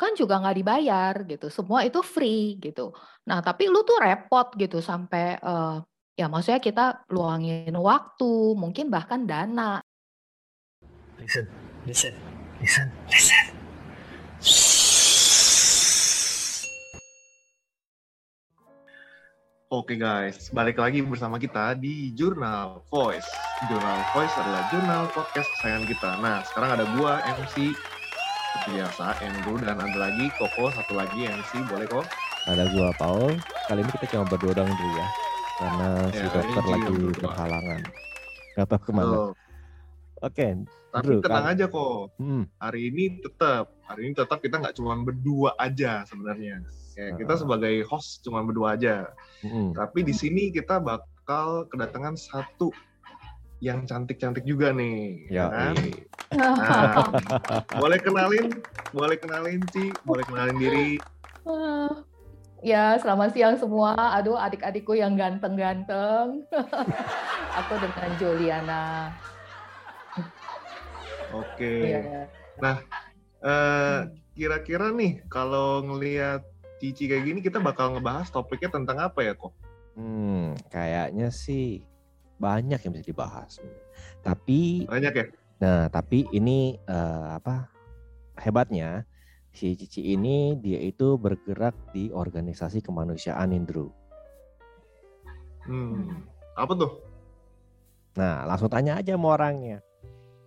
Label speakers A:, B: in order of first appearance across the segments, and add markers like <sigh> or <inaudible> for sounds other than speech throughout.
A: kan juga nggak dibayar gitu. Semua itu free gitu. Nah, tapi lu tuh repot gitu sampai uh, ya maksudnya kita luangin waktu, mungkin bahkan dana.
B: Listen, listen, listen, listen.
C: Oke guys, balik lagi bersama kita di Jurnal Voice. Jurnal Voice adalah jurnal podcast kesayangan kita. Nah, sekarang ada gua MC seperti biasa, Andrew dan ada lagi Koko satu lagi MC, boleh kok?
D: Ada gua Paul. Kali ini kita cuma berdua doang dulu ya. Karena si
C: Ya,
D: dokter
C: ini
D: lagi berhalangan. Gak tahu ke mana.
C: Tuh.
D: Oke.
C: Tapi
D: Bro,
C: tenang
D: kan-
C: aja kok,
D: Hmm,
C: hari ini tetap, hari ini tetap kita nggak cuma berdua aja sebenarnya. Kayak kita sebagai host cuma berdua aja.
D: hmm.
C: Tapi di sini kita bakal kedatangan satu yang cantik-cantik juga nih, ya
D: Ya,
C: kan? Nah, <laughs> boleh kenalin, boleh kenalin Ci, boleh kenalin diri. <laughs>
A: Ya, selamat siang semua. Aduh, adik-adikku yang ganteng-ganteng. <laughs> Aku dengan Juliana.
C: Oke.
A: Iya.
C: Eh, kira-kira nih kalau ngelihat Cici kayak gini kita bakal ngebahas topiknya tentang apa ya kok?
D: Hmm, kayaknya sih banyak yang bisa dibahas. Tapi,
C: Banyak ya?
D: Nah, tapi ini eh, apa hebatnya si Cici ini dia itu bergerak di organisasi kemanusiaan Indro.
C: Hmm. Apa tuh?
D: Nah, langsung tanya aja sama orangnya.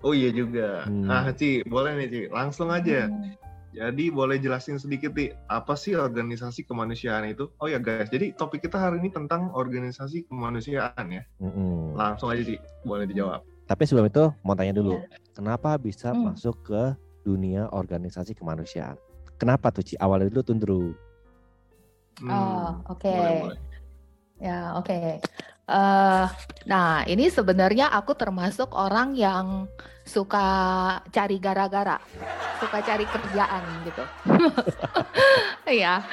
C: Oh iya juga.
D: Hmm.
C: Ah Ci, boleh nih Ci, langsung aja.
A: Hmm.
C: Jadi boleh jelasin sedikit nih, apa sih organisasi kemanusiaan itu? Oh ya guys, jadi topik kita hari ini tentang organisasi kemanusiaan ya.
D: Mm-mm.
C: Langsung aja Ci, boleh dijawab.
D: Tapi sebelum itu mau tanya dulu,
A: Iya.
D: kenapa bisa
A: Hmm.
D: masuk ke dunia organisasi kemanusiaan? Kenapa tuh Ci? Awalnya dulu tundru.
C: Hmm,
A: Oh, oke.
C: boleh, boleh.
A: Ya, oke. Eh, nah, ini sebenarnya aku termasuk orang yang suka cari gara-gara, suka cari kerjaan gitu. <laughs> Iya.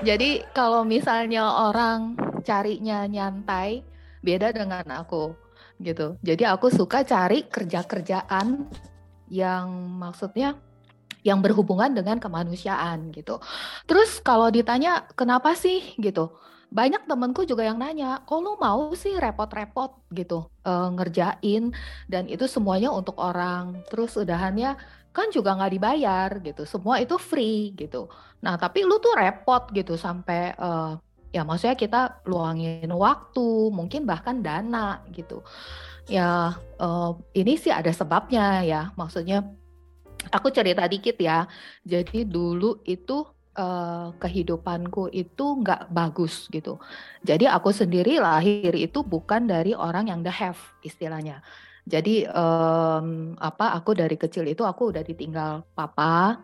A: Jadi kalau misalnya orang carinya nyantai, beda dengan aku gitu. Jadi aku suka cari kerja-kerjaan yang maksudnya yang berhubungan dengan kemanusiaan gitu. Terus kalau ditanya kenapa sih gitu, banyak temenku juga yang nanya, kok lu mau sih repot-repot gitu eh, ngerjain dan itu semuanya untuk orang. Terus udahannya kan juga nggak dibayar gitu, semua itu free gitu. Nah tapi lu tuh repot gitu sampai eh, ya maksudnya kita luangin waktu, mungkin bahkan dana gitu. Ya eh, ini sih ada sebabnya ya, maksudnya aku cerita dikit ya. Jadi dulu itu eh, kehidupanku itu nggak bagus gitu. Jadi aku sendiri lahir itu bukan dari orang yang the have istilahnya. Jadi em, apa aku dari kecil itu aku udah ditinggal papa.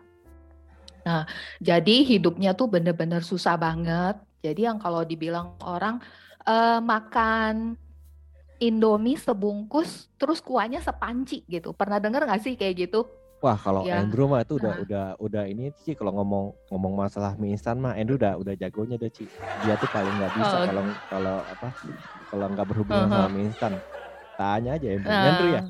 A: Nah, jadi hidupnya tuh bener-bener susah banget. Jadi yang kalau dibilang orang eh, makan Indomie sebungkus terus kuahnya sepanci gitu. Pernah denger nggak sih kayak gitu?
D: Wah, kalau
A: Ya.
D: Andrew mah itu udah
A: Nah.
D: udah udah ini sih kalau ngomong ngomong masalah mie instan mah Andrew udah udah jagonya deh Ci. Dia tuh paling nggak bisa
A: Oh.
D: kalau kalau apa kalau nggak berhubungan
A: Uh-huh.
D: sama mie instan. Tanya aja Andrew.
A: Nah,
D: Andrew ya?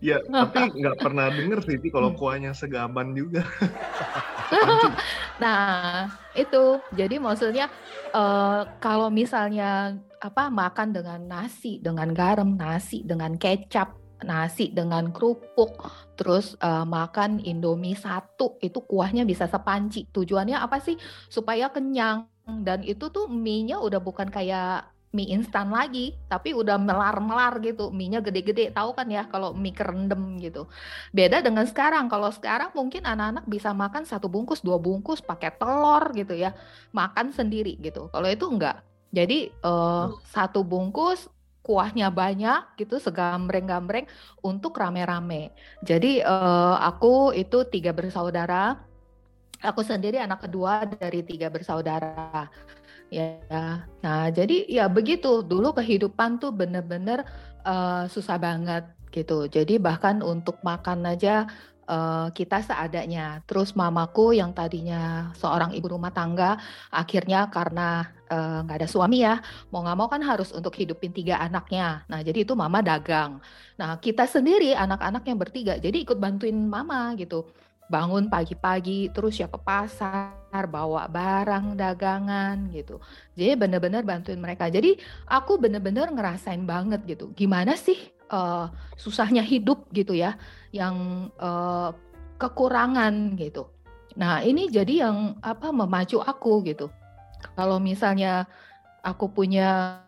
C: Ya, tapi nggak pernah denger sih Ci, kalau kuahnya segaban juga. <laughs> <laughs>
A: Nah, itu. Jadi maksudnya eh, kalau misalnya apa makan dengan nasi, dengan garam, nasi dengan kecap, nasi dengan kerupuk, terus eh, makan Indomie satu itu kuahnya bisa sepanci. Tujuannya apa sih? Supaya kenyang dan itu tuh mie-nya udah bukan kayak mie instan lagi, tapi udah melar-melar gitu. Mie-nya gede-gede, tahu kan ya kalau mie kerendam gitu. Beda dengan sekarang. Kalau sekarang mungkin anak-anak bisa makan satu bungkus, dua bungkus pakai telur gitu ya, makan sendiri gitu. Kalau itu enggak. Jadi eh, satu bungkus kuahnya banyak gitu, segambreng-gambreng untuk rame-rame. Jadi eh, aku itu tiga bersaudara. Aku sendiri anak kedua dari tiga bersaudara. Ya, nah jadi ya begitu. Dulu kehidupan tuh bener-bener eh, susah banget gitu. Jadi bahkan untuk makan aja eh, kita seadanya. Terus mamaku yang tadinya seorang ibu rumah tangga, akhirnya karena eh, nggak ada suami ya, mau nggak mau kan harus untuk hidupin tiga anaknya. Nah jadi itu mama dagang. Nah kita sendiri anak-anak yang bertiga, jadi ikut bantuin mama gitu. Bangun pagi-pagi terus ya ke pasar bawa barang dagangan gitu. Jadi bener-bener bantuin mereka. Jadi aku bener-bener ngerasain banget gitu gimana sih uh, susahnya hidup gitu ya yang uh, kekurangan gitu. Nah ini jadi yang apa memacu aku gitu. Kalau misalnya aku punya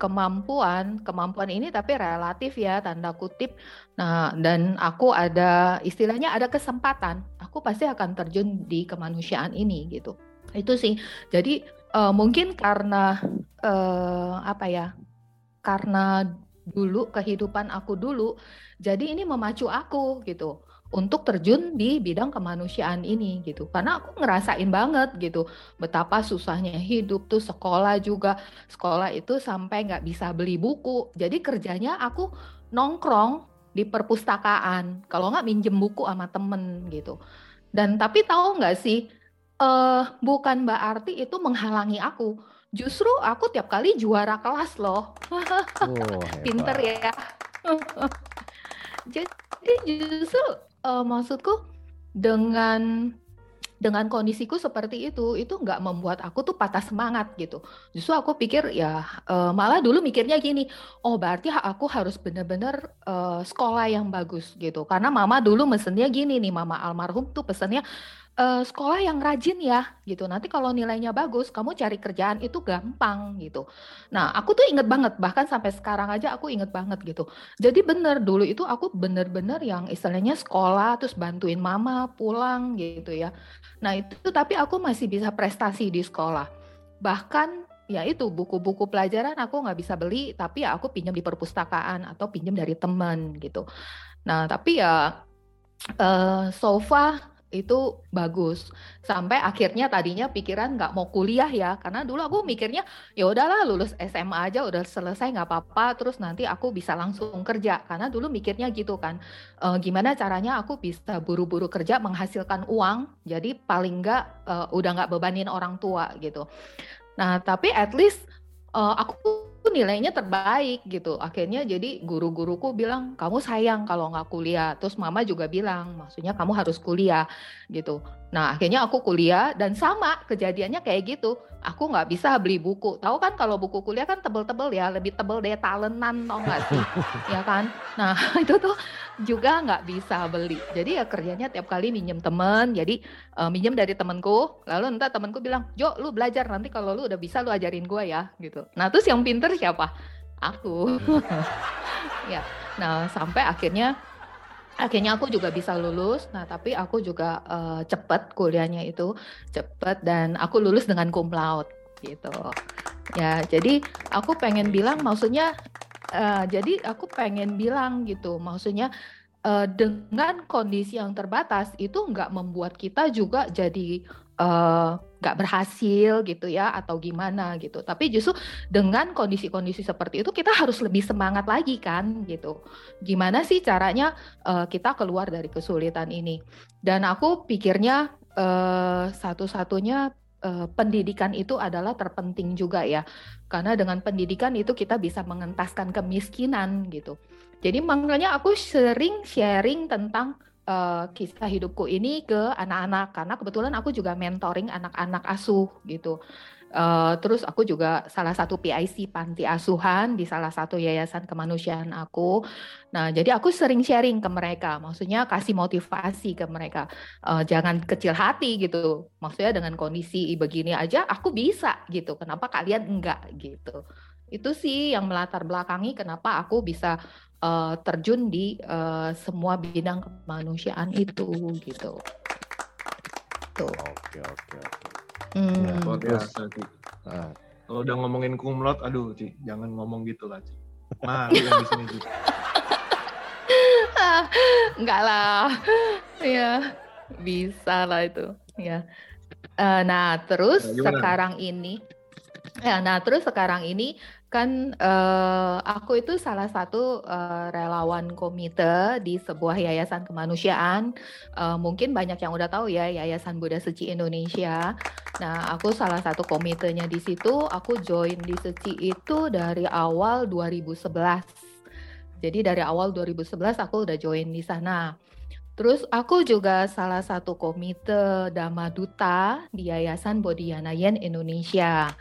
A: kemampuan, kemampuan ini tapi relatif ya tanda kutip. Nah, dan aku ada istilahnya ada kesempatan, aku pasti akan terjun di kemanusiaan ini gitu. Itu sih. Jadi uh, mungkin karena uh, apa ya? Karena dulu kehidupan aku dulu, jadi ini memacu aku gitu untuk terjun di bidang kemanusiaan ini gitu. Karena aku ngerasain banget gitu betapa susahnya hidup tuh sekolah juga. Sekolah itu sampai nggak bisa beli buku. Jadi kerjanya aku nongkrong di perpustakaan. Kalau nggak minjem buku sama temen gitu. Dan tapi tahu nggak sih uh, bukan berarti itu menghalangi aku. Justru aku tiap kali juara kelas loh. Oh, <laughs> pinter ya. <laughs> Jadi justru uh, maksudku dengan dengan kondisiku seperti itu itu nggak membuat aku tuh patah semangat gitu. Justru aku pikir ya uh, malah dulu mikirnya gini oh berarti aku harus bener-bener uh, sekolah yang bagus gitu. Karena mama dulu mesennya gini nih mama almarhum tuh pesennya uh, sekolah yang rajin ya gitu. Nanti kalau nilainya bagus, kamu cari kerjaan itu gampang gitu. Nah, aku tuh inget banget bahkan sampai sekarang aja aku inget banget gitu. Jadi bener dulu itu aku bener-bener yang istilahnya sekolah terus bantuin mama pulang gitu ya. Nah itu tapi aku masih bisa prestasi di sekolah. Bahkan ya itu buku-buku pelajaran aku nggak bisa beli tapi ya aku pinjam di perpustakaan atau pinjam dari teman gitu. Nah tapi ya uh, so far itu bagus. Sampai akhirnya tadinya pikiran nggak mau kuliah ya karena dulu aku mikirnya ya udahlah lulus SMA aja udah selesai nggak apa-apa terus nanti aku bisa langsung kerja. Karena dulu mikirnya gitu kan e, gimana caranya aku bisa buru-buru kerja menghasilkan uang jadi paling nggak e, udah nggak bebanin orang tua gitu. Nah tapi at least e, aku nilainya terbaik gitu. Akhirnya jadi guru-guruku bilang kamu sayang kalau nggak kuliah. Terus mama juga bilang maksudnya kamu harus kuliah gitu. Nah akhirnya aku kuliah dan sama kejadiannya kayak gitu. Aku nggak bisa beli buku. Tahu kan kalau buku kuliah kan tebel-tebel ya, lebih tebel deh talentan tau nggak sih? <laughs> ya kan? Nah <laughs> itu tuh juga nggak bisa beli. Jadi ya kerjanya tiap kali minjem temen. Jadi uh, minjem dari temenku. Lalu entah temenku bilang, Jo lu belajar nanti kalau lu udah bisa lu ajarin gue ya gitu. Nah terus yang pinter siapa? Aku. <laughs> ya. Nah sampai akhirnya akhirnya aku juga bisa lulus. Nah, tapi aku juga uh, cepet kuliahnya itu cepet dan aku lulus dengan cum laude gitu. Ya, jadi aku pengen bilang maksudnya uh, jadi aku pengen bilang gitu, maksudnya uh, dengan kondisi yang terbatas itu nggak membuat kita juga jadi nggak berhasil gitu ya atau gimana gitu. Tapi justru dengan kondisi-kondisi seperti itu kita harus lebih semangat lagi kan gitu. Gimana sih caranya uh, kita keluar dari kesulitan ini? Dan aku pikirnya uh, satu-satunya uh, pendidikan itu adalah terpenting juga ya. Karena dengan pendidikan itu kita bisa mengentaskan kemiskinan gitu. Jadi makanya aku sering sharing tentang uh, kisah hidupku ini ke anak-anak karena kebetulan aku juga mentoring anak-anak asuh gitu. Uh, terus aku juga salah satu PIC panti asuhan di salah satu yayasan kemanusiaan aku. Nah, jadi aku sering sharing ke mereka, maksudnya kasih motivasi ke mereka. Uh, jangan kecil hati gitu. Maksudnya dengan kondisi begini aja aku bisa gitu. Kenapa kalian enggak gitu. Itu sih yang melatar belakangi kenapa aku bisa uh, terjun di uh, semua bidang kemanusiaan itu gitu.
D: Tuh. Oke oke oke.
C: Hmm. Ya, luar biasa Ci. Nah. Kalau udah ngomongin kumlot, aduh Ci, jangan ngomong gitu lah Ci. Nah, <laughs> yang di sini Ci.
A: Enggak lah, ya bisa lah itu, ya. Uh, nah terus nah, sekarang ini, ya, nah terus sekarang ini kan uh, aku itu salah satu uh, relawan komite di sebuah yayasan kemanusiaan. Uh, mungkin banyak yang udah tahu ya Yayasan Buddha Suci Indonesia. Nah, aku salah satu komitenya di situ. Aku join di Suci itu dari awal 2011. Jadi dari awal 2011 aku udah join di sana. Terus aku juga salah satu komite Dhamma Duta di Yayasan Bodhiyana Yen Indonesia.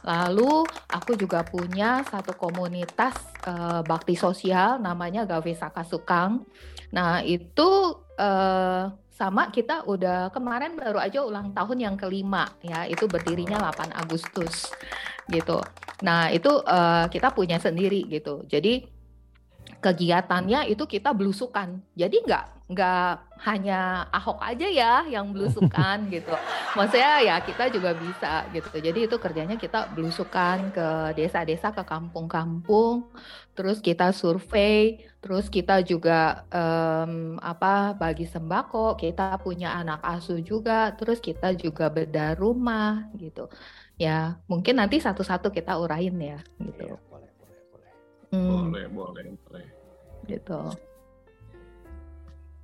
A: Lalu aku juga punya satu komunitas uh, bakti sosial namanya Gawe Saka Sukang. Nah itu uh, sama kita udah kemarin baru aja ulang tahun yang kelima ya itu berdirinya 8 Agustus gitu. Nah itu uh, kita punya sendiri gitu. Jadi kegiatannya itu kita belusukan. Jadi nggak nggak hanya Ahok aja ya yang belusukan <laughs> gitu. Maksudnya ya kita juga bisa gitu. Jadi itu kerjanya kita belusukan ke desa-desa, ke kampung-kampung, terus kita survei, terus kita juga um, apa bagi sembako, kita punya anak asuh juga, terus kita juga bedah rumah gitu. Ya mungkin nanti satu-satu kita urain ya gitu. Iya.
C: Hmm. Boleh, boleh, boleh.
A: Gitu.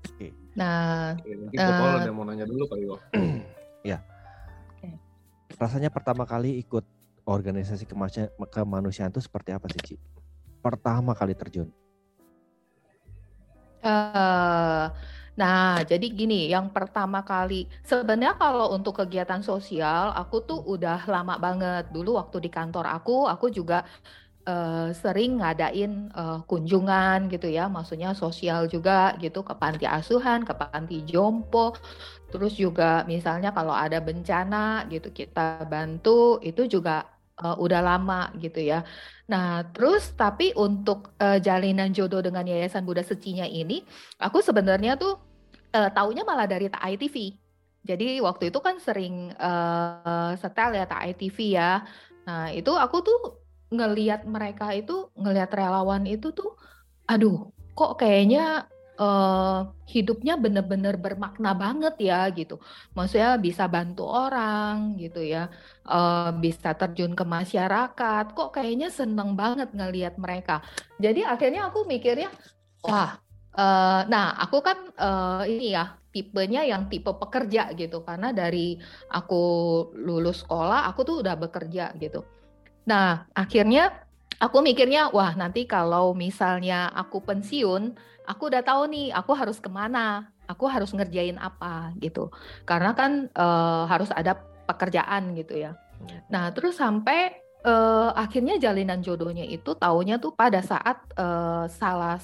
C: Oke. Nah, Oke, mungkin uh, ada mau nanya dulu kali ya.
D: ya. Okay. Rasanya pertama kali ikut organisasi kemanusiaan itu seperti apa sih, Ci? Pertama kali terjun.
A: Uh, nah, jadi gini, yang pertama kali sebenarnya kalau untuk kegiatan sosial, aku tuh udah lama banget. Dulu waktu di kantor aku, aku juga uh, sering ngadain uh, kunjungan gitu ya, maksudnya sosial juga gitu ke panti asuhan, ke panti jompo. Terus juga misalnya kalau ada bencana gitu kita bantu, itu juga uh, udah lama gitu ya. Nah, terus tapi untuk uh, jalinan jodoh dengan Yayasan Buddha Secinya ini, aku sebenarnya tuh uh, taunya malah dari Tak TV. Jadi waktu itu kan sering uh, setel ya Tak TV ya. Nah, itu aku tuh ngelihat mereka itu, ngelihat relawan itu tuh, aduh, kok kayaknya uh, hidupnya bener-bener bermakna banget ya gitu. Maksudnya bisa bantu orang gitu ya, uh, bisa terjun ke masyarakat. Kok kayaknya seneng banget ngelihat mereka. Jadi akhirnya aku mikirnya, wah, uh, nah aku kan uh, ini ya tipenya yang tipe pekerja gitu karena dari aku lulus sekolah aku tuh udah bekerja gitu. Nah, akhirnya aku mikirnya, wah nanti kalau misalnya aku pensiun, aku udah tahu nih aku harus ke mana, aku harus ngerjain apa gitu. Karena kan uh, harus ada pekerjaan gitu ya. Hmm. Nah, terus sampai uh, akhirnya jalinan jodohnya itu taunya tuh pada saat uh, salah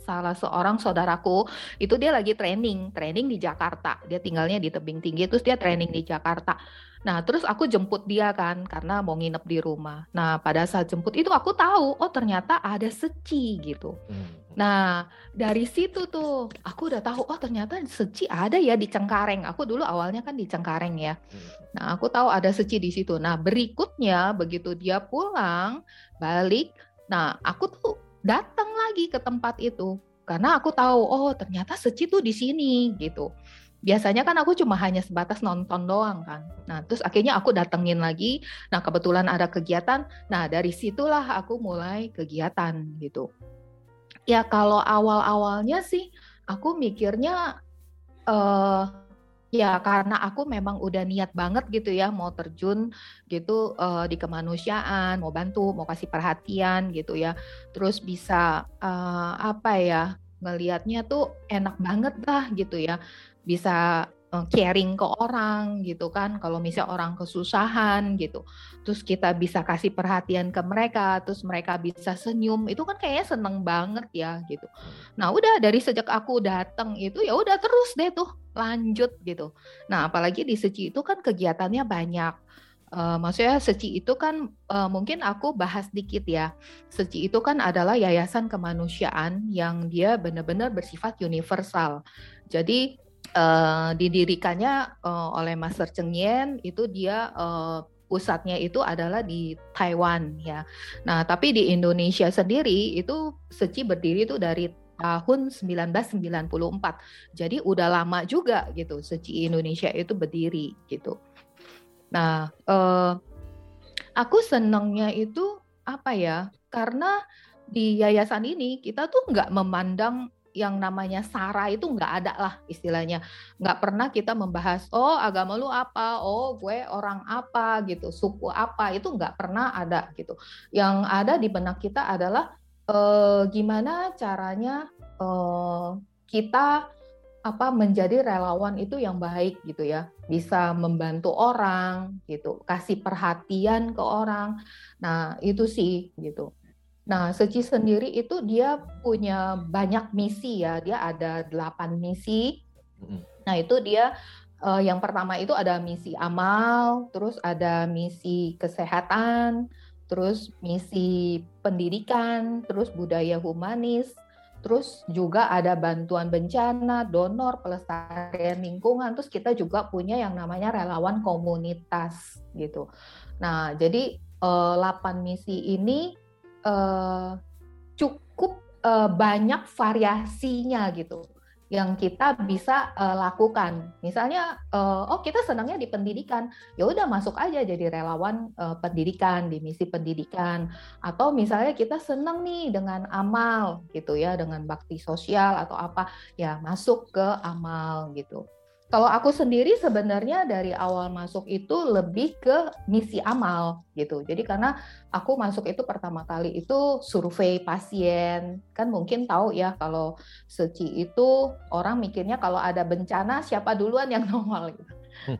A: salah seorang saudaraku itu dia lagi training, training di Jakarta. Dia tinggalnya di tebing tinggi, terus dia training di Jakarta. Nah, terus aku jemput dia kan karena mau nginep di rumah. Nah, pada saat jemput itu aku tahu, oh ternyata ada seci gitu. Hmm. Nah, dari situ tuh aku udah tahu, oh ternyata seci ada ya di Cengkareng. Aku dulu awalnya kan di Cengkareng ya. Hmm. Nah, aku tahu ada seci di situ. Nah, berikutnya begitu dia pulang, balik, nah aku tuh datang lagi ke tempat itu karena aku tahu, oh ternyata seci tuh di sini gitu biasanya kan aku cuma hanya sebatas nonton doang kan. Nah, terus akhirnya aku datengin lagi. Nah, kebetulan ada kegiatan. Nah, dari situlah aku mulai kegiatan gitu. Ya kalau awal-awalnya sih aku mikirnya uh, ya karena aku memang udah niat banget gitu ya mau terjun gitu uh, di kemanusiaan, mau bantu, mau kasih perhatian gitu ya. Terus bisa uh, apa ya? ngelihatnya tuh enak banget lah gitu ya bisa uh, caring ke orang gitu kan kalau misalnya orang kesusahan gitu terus kita bisa kasih perhatian ke mereka terus mereka bisa senyum itu kan kayaknya seneng banget ya gitu nah udah dari sejak aku datang itu ya udah terus deh tuh lanjut gitu nah apalagi di Seci itu kan kegiatannya banyak Uh, maksudnya Seci itu kan uh, mungkin aku bahas dikit ya. Seci itu kan adalah yayasan kemanusiaan yang dia benar-benar bersifat universal. Jadi uh, didirikannya uh, oleh Master Cheng Yen itu dia uh, pusatnya itu adalah di Taiwan ya. Nah, tapi di Indonesia sendiri itu Seci berdiri itu dari tahun 1994. Jadi udah lama juga gitu Seci Indonesia itu berdiri gitu. Nah, uh, aku senangnya itu apa ya? Karena di yayasan ini kita tuh nggak memandang yang namanya sara itu nggak ada lah istilahnya. Nggak pernah kita membahas oh agama lu apa? Oh gue orang apa? gitu. Suku apa? Itu nggak pernah ada gitu. Yang ada di benak kita adalah eh, gimana caranya eh, kita apa menjadi relawan itu yang baik gitu ya. Bisa membantu orang gitu kasih perhatian ke orang. Nah itu sih gitu nah Seci sendiri itu dia punya banyak misi ya dia ada delapan misi nah itu dia uh, yang pertama itu ada misi amal terus ada misi kesehatan terus misi pendidikan terus budaya humanis Terus juga ada bantuan bencana, donor, pelestarian lingkungan. Terus kita juga punya yang namanya relawan komunitas gitu. Nah, jadi eh, 8 misi ini eh, cukup eh, banyak variasinya gitu yang kita bisa uh, lakukan. Misalnya, uh, oh kita senangnya di pendidikan, ya udah masuk aja jadi relawan uh, pendidikan di misi pendidikan. Atau misalnya kita senang nih dengan amal gitu ya, dengan bakti sosial atau apa, ya masuk ke amal gitu. Kalau aku sendiri sebenarnya dari awal masuk itu lebih ke misi amal gitu. Jadi karena aku masuk itu pertama kali itu survei pasien. Kan mungkin tahu ya kalau seci itu orang mikirnya kalau ada bencana siapa duluan yang <laughs> nongol gitu.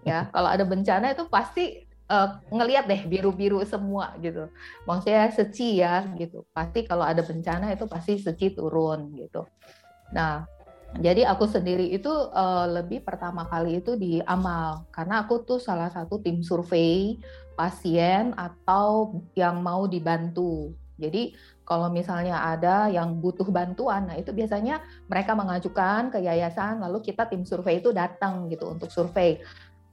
A: Ya, kalau ada bencana itu pasti uh, ngelihat deh biru-biru semua gitu. Maksudnya seci ya gitu. Pasti kalau ada bencana itu pasti seci turun gitu. Nah, jadi aku sendiri itu uh, lebih pertama kali itu di amal karena aku tuh salah satu tim survei pasien atau yang mau dibantu. Jadi kalau misalnya ada yang butuh bantuan, nah itu biasanya mereka mengajukan ke yayasan, lalu kita tim survei itu datang gitu untuk survei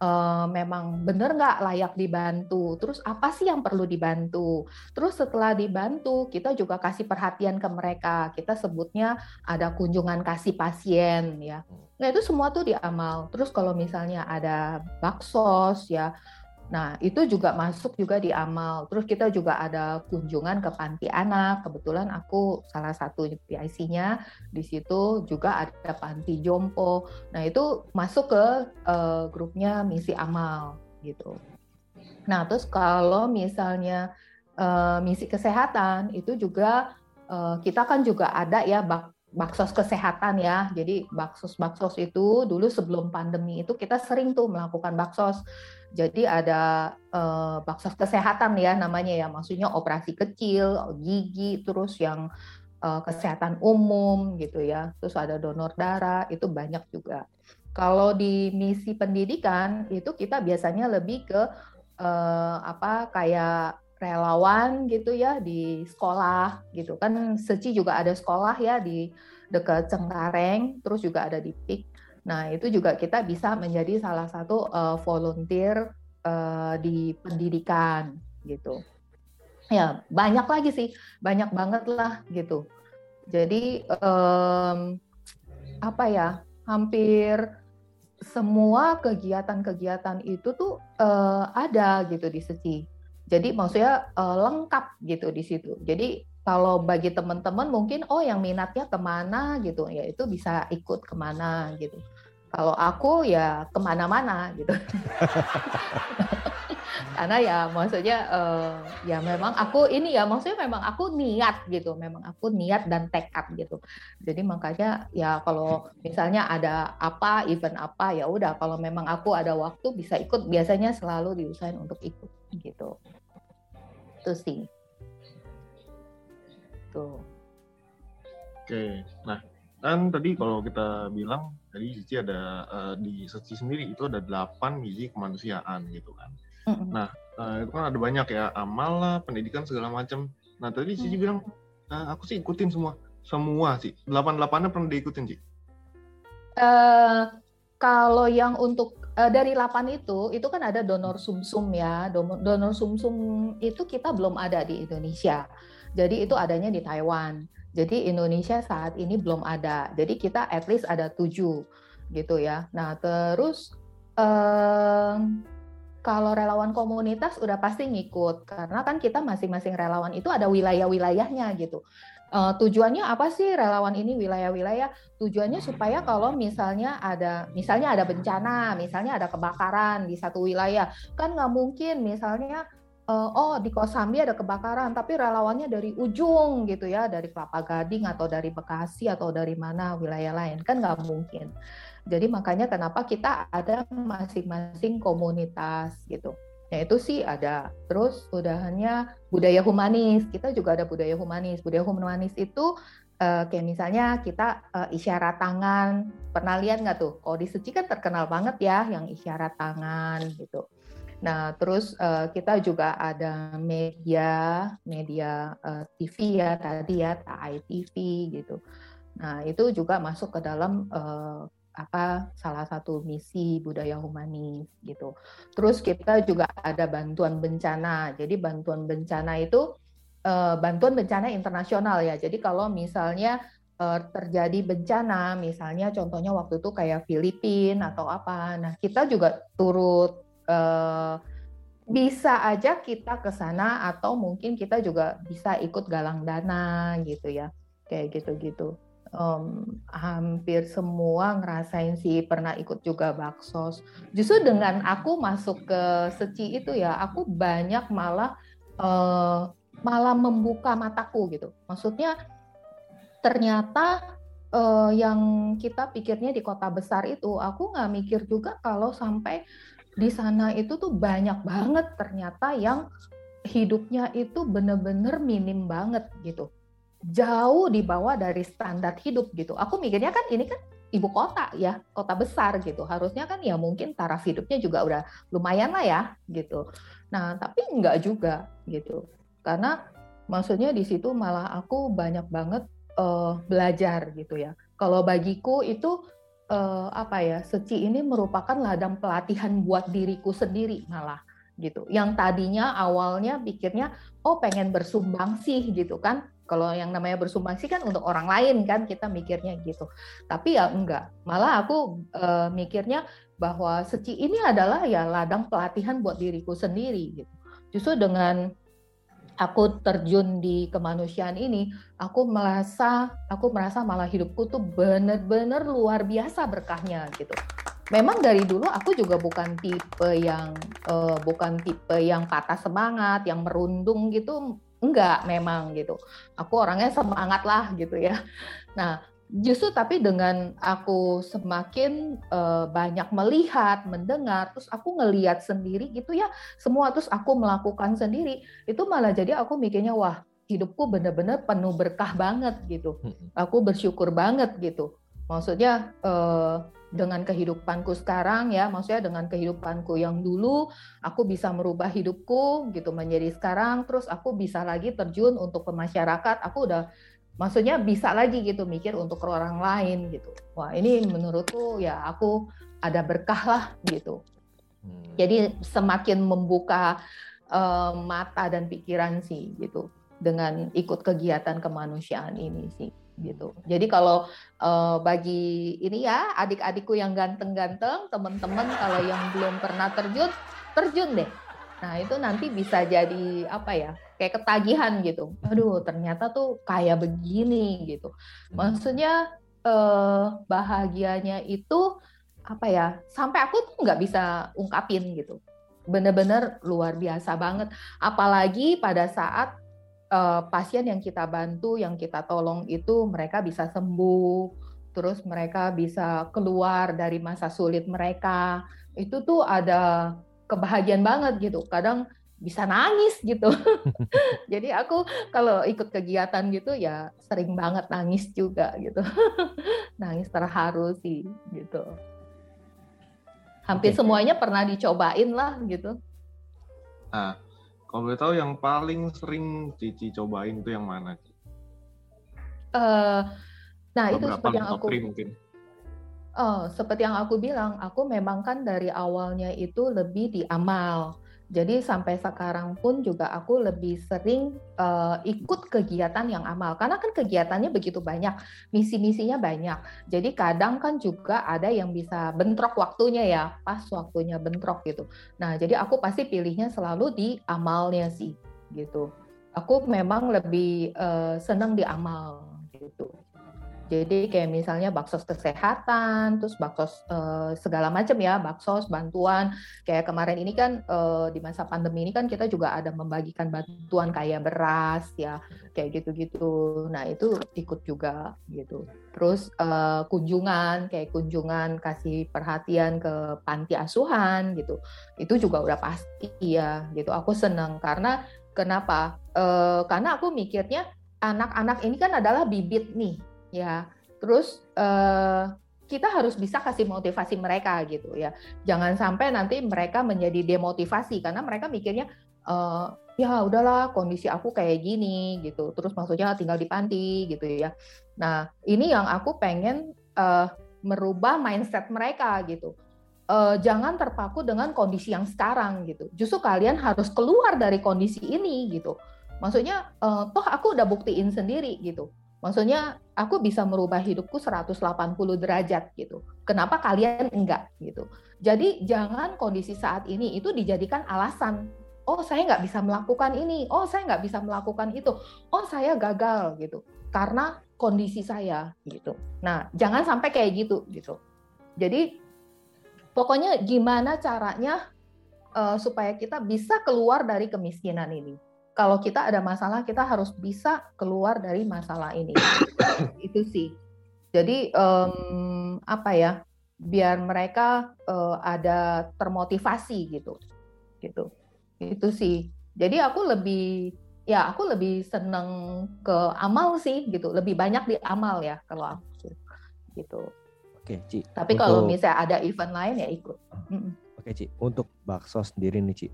A: uh, memang benar nggak layak dibantu. Terus apa sih yang perlu dibantu? Terus setelah dibantu, kita juga kasih perhatian ke mereka. Kita sebutnya ada kunjungan kasih pasien ya. Nah itu semua tuh diamal. Terus kalau misalnya ada baksos ya Nah, itu juga masuk juga di amal. Terus kita juga ada kunjungan ke panti anak. Kebetulan aku salah satu PIC-nya di situ juga ada panti jompo. Nah, itu masuk ke uh, grupnya misi amal gitu. Nah, terus kalau misalnya uh, misi kesehatan itu juga uh, kita kan juga ada ya bak baksos kesehatan ya. Jadi baksos-baksos itu dulu sebelum pandemi itu kita sering tuh melakukan baksos jadi ada uh, baksos kesehatan ya namanya ya, maksudnya operasi kecil, gigi, terus yang uh, kesehatan umum gitu ya. Terus ada donor darah, itu banyak juga. Kalau di misi pendidikan itu kita biasanya lebih ke uh, apa kayak relawan gitu ya di sekolah gitu kan Seci juga ada sekolah ya di dekat Cengkareng terus juga ada di PIK Nah, itu juga kita bisa menjadi salah satu uh, volunteer uh, di pendidikan gitu. Ya, banyak lagi sih, banyak banget lah gitu. Jadi um, apa ya? Hampir semua kegiatan-kegiatan itu tuh uh, ada gitu di Seci. Jadi maksudnya uh, lengkap gitu di situ. Jadi kalau bagi teman-teman mungkin oh yang minatnya ke mana gitu ya itu bisa ikut ke mana gitu. Kalau aku ya ke mana-mana gitu. <laughs> Karena ya maksudnya uh, ya memang aku ini ya maksudnya memang aku niat gitu, memang aku niat dan tekad gitu. Jadi makanya ya kalau misalnya ada apa event apa ya udah kalau memang aku ada waktu bisa ikut biasanya selalu diusahain untuk ikut gitu. Itu sih. Tuh.
C: Oke, nah kan tadi kalau kita bilang tadi Cici ada uh, di Cici sendiri itu ada delapan gizi kemanusiaan gitu kan. Mm-hmm. Nah uh, itu kan ada banyak ya amal lah, pendidikan segala macam. Nah tadi Cici mm-hmm. bilang uh, aku sih ikutin semua, semua sih. Delapan delapannya pernah diikutin sih.
A: Uh, kalau yang untuk uh, dari 8 itu, itu kan ada donor sumsum -sum ya. Donor sumsum -sum itu kita belum ada di Indonesia. Jadi itu adanya di Taiwan. Jadi Indonesia saat ini belum ada. Jadi kita at least ada tujuh gitu ya. Nah terus um, kalau relawan komunitas udah pasti ngikut karena kan kita masing-masing relawan itu ada wilayah-wilayahnya gitu. Uh, tujuannya apa sih relawan ini wilayah-wilayah? Tujuannya supaya kalau misalnya ada misalnya ada bencana, misalnya ada kebakaran di satu wilayah, kan nggak mungkin misalnya uh, oh di Kosambi ada kebakaran, tapi relawannya dari ujung gitu ya, dari Kelapa Gading atau dari Bekasi atau dari mana wilayah lain kan nggak mungkin. Jadi makanya kenapa kita ada masing-masing komunitas gitu. Ya itu sih ada. Terus udahannya budaya humanis. Kita juga ada budaya humanis. Budaya humanis itu uh, kayak misalnya kita uh, isyarat tangan. Pernah lihat nggak tuh? Kalau di Suci kan terkenal banget ya yang isyarat tangan gitu. Nah, terus uh, kita juga ada media, media uh, TV ya tadi ya, TAI TV gitu. Nah, itu juga masuk ke dalam uh, apa salah satu misi budaya humanis gitu. Terus kita juga ada bantuan bencana. Jadi bantuan bencana itu uh, bantuan bencana internasional ya. Jadi kalau misalnya terjadi bencana, misalnya contohnya waktu itu kayak Filipina atau apa, nah kita juga turut uh, bisa aja kita ke sana atau mungkin kita juga bisa ikut galang dana gitu ya. Kayak gitu-gitu. Um, hampir semua ngerasain sih pernah ikut juga baksos. Justru dengan aku masuk ke seci itu ya aku banyak malah uh, malah membuka mataku gitu. Maksudnya ternyata uh, yang kita pikirnya di kota besar itu aku nggak mikir juga kalau sampai di sana itu tuh banyak banget ternyata yang hidupnya itu bener-bener minim banget gitu. Jauh di bawah dari standar hidup gitu. Aku mikirnya kan ini kan ibu kota ya, kota besar gitu. Harusnya kan ya mungkin taraf hidupnya juga udah lumayan lah ya gitu. Nah, tapi enggak juga gitu. Karena maksudnya di situ malah aku banyak banget uh, belajar gitu ya. Kalau bagiku itu uh, apa ya seci ini merupakan ladang pelatihan buat diriku sendiri malah gitu. Yang tadinya awalnya pikirnya oh pengen bersumbang sih gitu kan. Kalau yang namanya bersumbang sih kan untuk orang lain kan kita mikirnya gitu. Tapi ya enggak. Malah aku uh, mikirnya bahwa seci ini adalah ya ladang pelatihan buat diriku sendiri gitu. Justru dengan aku terjun di kemanusiaan ini, aku merasa aku merasa malah hidupku tuh bener-bener luar biasa berkahnya gitu. Memang dari dulu aku juga bukan tipe yang uh, bukan tipe yang patah semangat, yang merundung gitu, enggak memang gitu. Aku orangnya semangat lah gitu ya. Nah, justru tapi dengan aku semakin uh, banyak melihat, mendengar, terus aku ngeliat sendiri gitu ya, semua terus aku melakukan sendiri, itu malah jadi aku mikirnya wah hidupku bener-bener penuh berkah banget gitu. Aku bersyukur banget gitu. Maksudnya uh, dengan kehidupanku sekarang ya, maksudnya dengan kehidupanku yang dulu aku bisa merubah hidupku gitu menjadi sekarang, terus aku bisa lagi terjun untuk ke masyarakat, aku udah maksudnya bisa lagi gitu mikir untuk orang lain gitu. Wah ini menurutku ya aku ada berkah lah gitu. Hmm. Jadi semakin membuka uh, mata dan pikiran sih gitu dengan ikut kegiatan kemanusiaan ini sih gitu. Jadi kalau uh, bagi ini ya adik-adikku yang ganteng-ganteng, teman-teman kalau yang belum pernah terjun, terjun deh. Nah itu nanti bisa jadi apa ya kayak ketagihan gitu. Aduh, ternyata tuh kayak begini gitu. Maksudnya eh, bahagianya itu apa ya? Sampai aku tuh nggak bisa ungkapin gitu. Bener-bener luar biasa banget. Apalagi pada saat eh, pasien yang kita bantu, yang kita tolong itu mereka bisa sembuh, terus mereka bisa keluar dari masa sulit mereka. Itu tuh ada kebahagiaan banget gitu. Kadang bisa nangis gitu. <laughs> Jadi aku kalau ikut kegiatan gitu ya sering banget nangis juga gitu. <laughs> nangis terharu sih gitu. Hampir okay. semuanya pernah dicobain lah gitu.
C: Nah, kalau boleh tahu yang paling sering Cici cobain itu yang mana?
A: Uh, nah itu seperti yang aku mungkin. Oh, seperti yang aku bilang, aku memang kan dari awalnya itu lebih di amal jadi sampai sekarang pun juga aku lebih sering uh, ikut kegiatan yang amal karena kan kegiatannya begitu banyak, misi-misinya banyak. Jadi kadang kan juga ada yang bisa bentrok waktunya ya, pas waktunya bentrok gitu. Nah, jadi aku pasti pilihnya selalu di amalnya sih gitu. Aku memang lebih uh, senang di amal gitu. Jadi kayak misalnya baksos kesehatan, terus baksos uh, segala macam ya, baksos bantuan. Kayak kemarin ini kan uh, di masa pandemi ini kan kita juga ada membagikan bantuan kayak beras ya, kayak gitu-gitu. Nah itu ikut juga gitu. Terus uh, kunjungan, kayak kunjungan kasih perhatian ke panti asuhan gitu. Itu juga udah pasti ya gitu. Aku senang karena kenapa? Uh, karena aku mikirnya anak-anak ini kan adalah bibit nih ya terus uh, kita harus bisa kasih motivasi mereka gitu ya. Jangan sampai nanti mereka menjadi demotivasi karena mereka mikirnya uh, ya udahlah kondisi aku kayak gini gitu. Terus maksudnya tinggal di panti gitu ya. Nah ini yang aku pengen uh, merubah mindset mereka gitu. Uh, jangan terpaku dengan kondisi yang sekarang gitu. Justru kalian harus keluar dari kondisi ini gitu. Maksudnya uh, toh aku udah buktiin sendiri gitu Maksudnya aku bisa merubah hidupku 180 derajat gitu. Kenapa kalian enggak gitu? Jadi jangan kondisi saat ini itu dijadikan alasan. Oh saya nggak bisa melakukan ini. Oh saya nggak bisa melakukan itu. Oh saya gagal gitu. Karena kondisi saya gitu. Nah jangan sampai kayak gitu gitu. Jadi pokoknya gimana caranya uh, supaya kita bisa keluar dari kemiskinan ini kalau kita ada masalah kita harus bisa keluar dari masalah ini. <coughs> Itu sih. Jadi um, apa ya biar mereka uh, ada termotivasi gitu. Gitu. Itu sih. Jadi aku lebih ya aku lebih seneng ke amal sih gitu. Lebih banyak di amal ya kalau aku gitu.
D: Oke Ci.
A: Tapi untuk... kalau misalnya ada event lain ya ikut.
D: Oke Ci. Untuk bakso sendiri nih Ci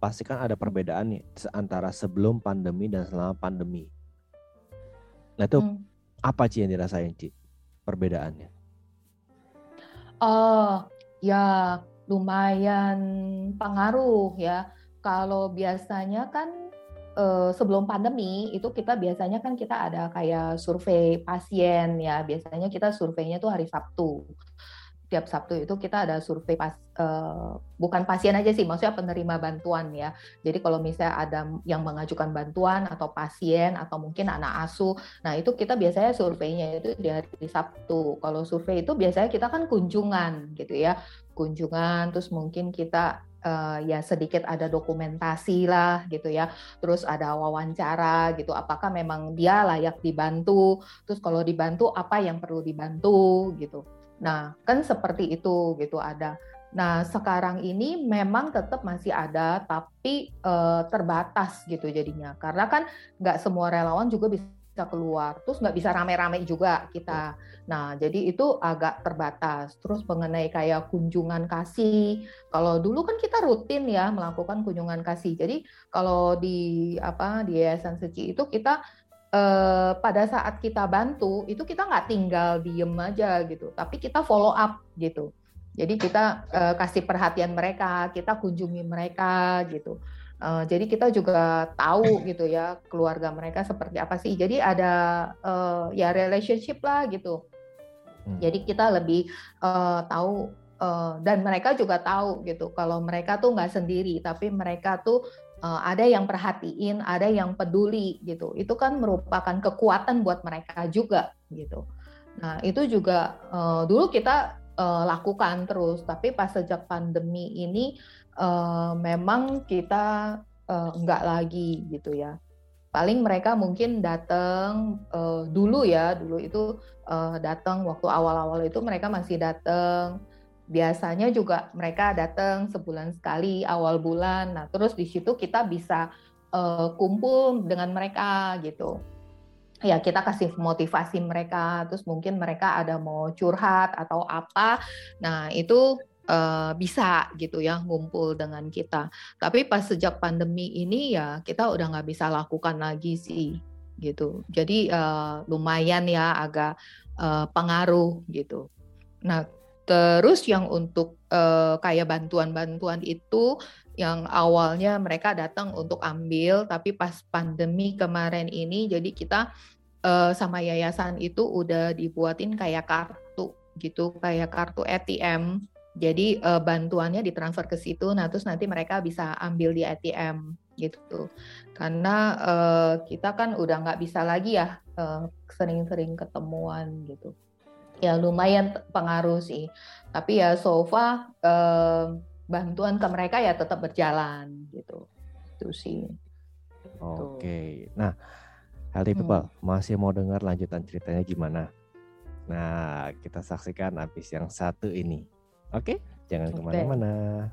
D: pasti kan ada perbedaan nih antara sebelum pandemi dan selama pandemi. Nah itu hmm. apa sih yang dirasain Ci perbedaannya?
A: Oh ya lumayan pengaruh ya. Kalau biasanya kan eh, sebelum pandemi itu kita biasanya kan kita ada kayak survei pasien ya. Biasanya kita surveinya tuh hari Sabtu tiap Sabtu itu kita ada survei pas uh, bukan pasien aja sih, maksudnya penerima bantuan ya. Jadi kalau misalnya ada yang mengajukan bantuan atau pasien atau mungkin anak asuh, nah itu kita biasanya surveinya itu di hari Sabtu. Kalau survei itu biasanya kita kan kunjungan gitu ya, kunjungan terus mungkin kita uh, ya sedikit ada dokumentasi lah gitu ya. Terus ada wawancara gitu. Apakah memang dia layak dibantu? Terus kalau dibantu apa yang perlu dibantu gitu. Nah, kan seperti itu gitu ada. Nah, sekarang ini memang tetap masih ada, tapi uh, terbatas gitu jadinya. Karena kan nggak semua relawan juga bisa keluar, terus nggak bisa rame-rame juga kita. Nah, jadi itu agak terbatas. Terus mengenai kayak kunjungan kasih, kalau dulu kan kita rutin ya melakukan kunjungan kasih. Jadi kalau di apa di Yayasan Seci itu kita uh, pada saat kita bantu itu kita nggak tinggal diem aja gitu, tapi kita follow up gitu. Jadi kita uh, kasih perhatian mereka, kita kunjungi mereka gitu. Uh, jadi kita juga tahu gitu ya keluarga mereka seperti apa sih. Jadi ada uh, ya relationship lah gitu. Hmm. Jadi kita lebih uh, tahu uh, dan mereka juga tahu gitu kalau mereka tuh nggak sendiri, tapi mereka tuh uh, ada yang perhatiin, ada yang peduli gitu. Itu kan merupakan kekuatan buat mereka juga gitu. Nah itu juga uh, dulu kita uh, lakukan terus, tapi pas sejak pandemi ini uh, memang kita uh, enggak lagi gitu ya. Paling mereka mungkin datang uh, dulu ya, dulu itu uh, datang waktu awal-awal itu mereka masih datang biasanya juga mereka datang sebulan sekali awal bulan. Nah, terus di situ kita bisa uh, kumpul dengan mereka gitu. Ya, kita kasih motivasi mereka, terus mungkin mereka ada mau curhat atau apa. Nah, itu uh, bisa gitu ya ngumpul dengan kita. Tapi pas sejak pandemi ini ya kita udah nggak bisa lakukan lagi sih gitu. Jadi uh, lumayan ya agak uh, pengaruh gitu. Nah, Terus yang untuk uh, kayak bantuan-bantuan itu yang awalnya mereka datang untuk ambil, tapi pas pandemi kemarin ini, jadi kita uh, sama yayasan itu udah dibuatin kayak kartu gitu, kayak kartu ATM Jadi uh, bantuannya ditransfer ke situ, nah terus nanti mereka bisa ambil di ATM gitu. Karena uh, kita kan udah nggak bisa lagi ya sering-sering uh, ketemuan gitu. Ya lumayan pengaruh sih. Tapi ya so far uh, bantuan ke mereka ya tetap berjalan gitu. Itu sih.
D: Oke. Okay. Nah, Healthy People hmm. masih mau dengar lanjutan ceritanya gimana? Nah, kita saksikan habis yang satu ini. Oke, jangan ke mana-mana.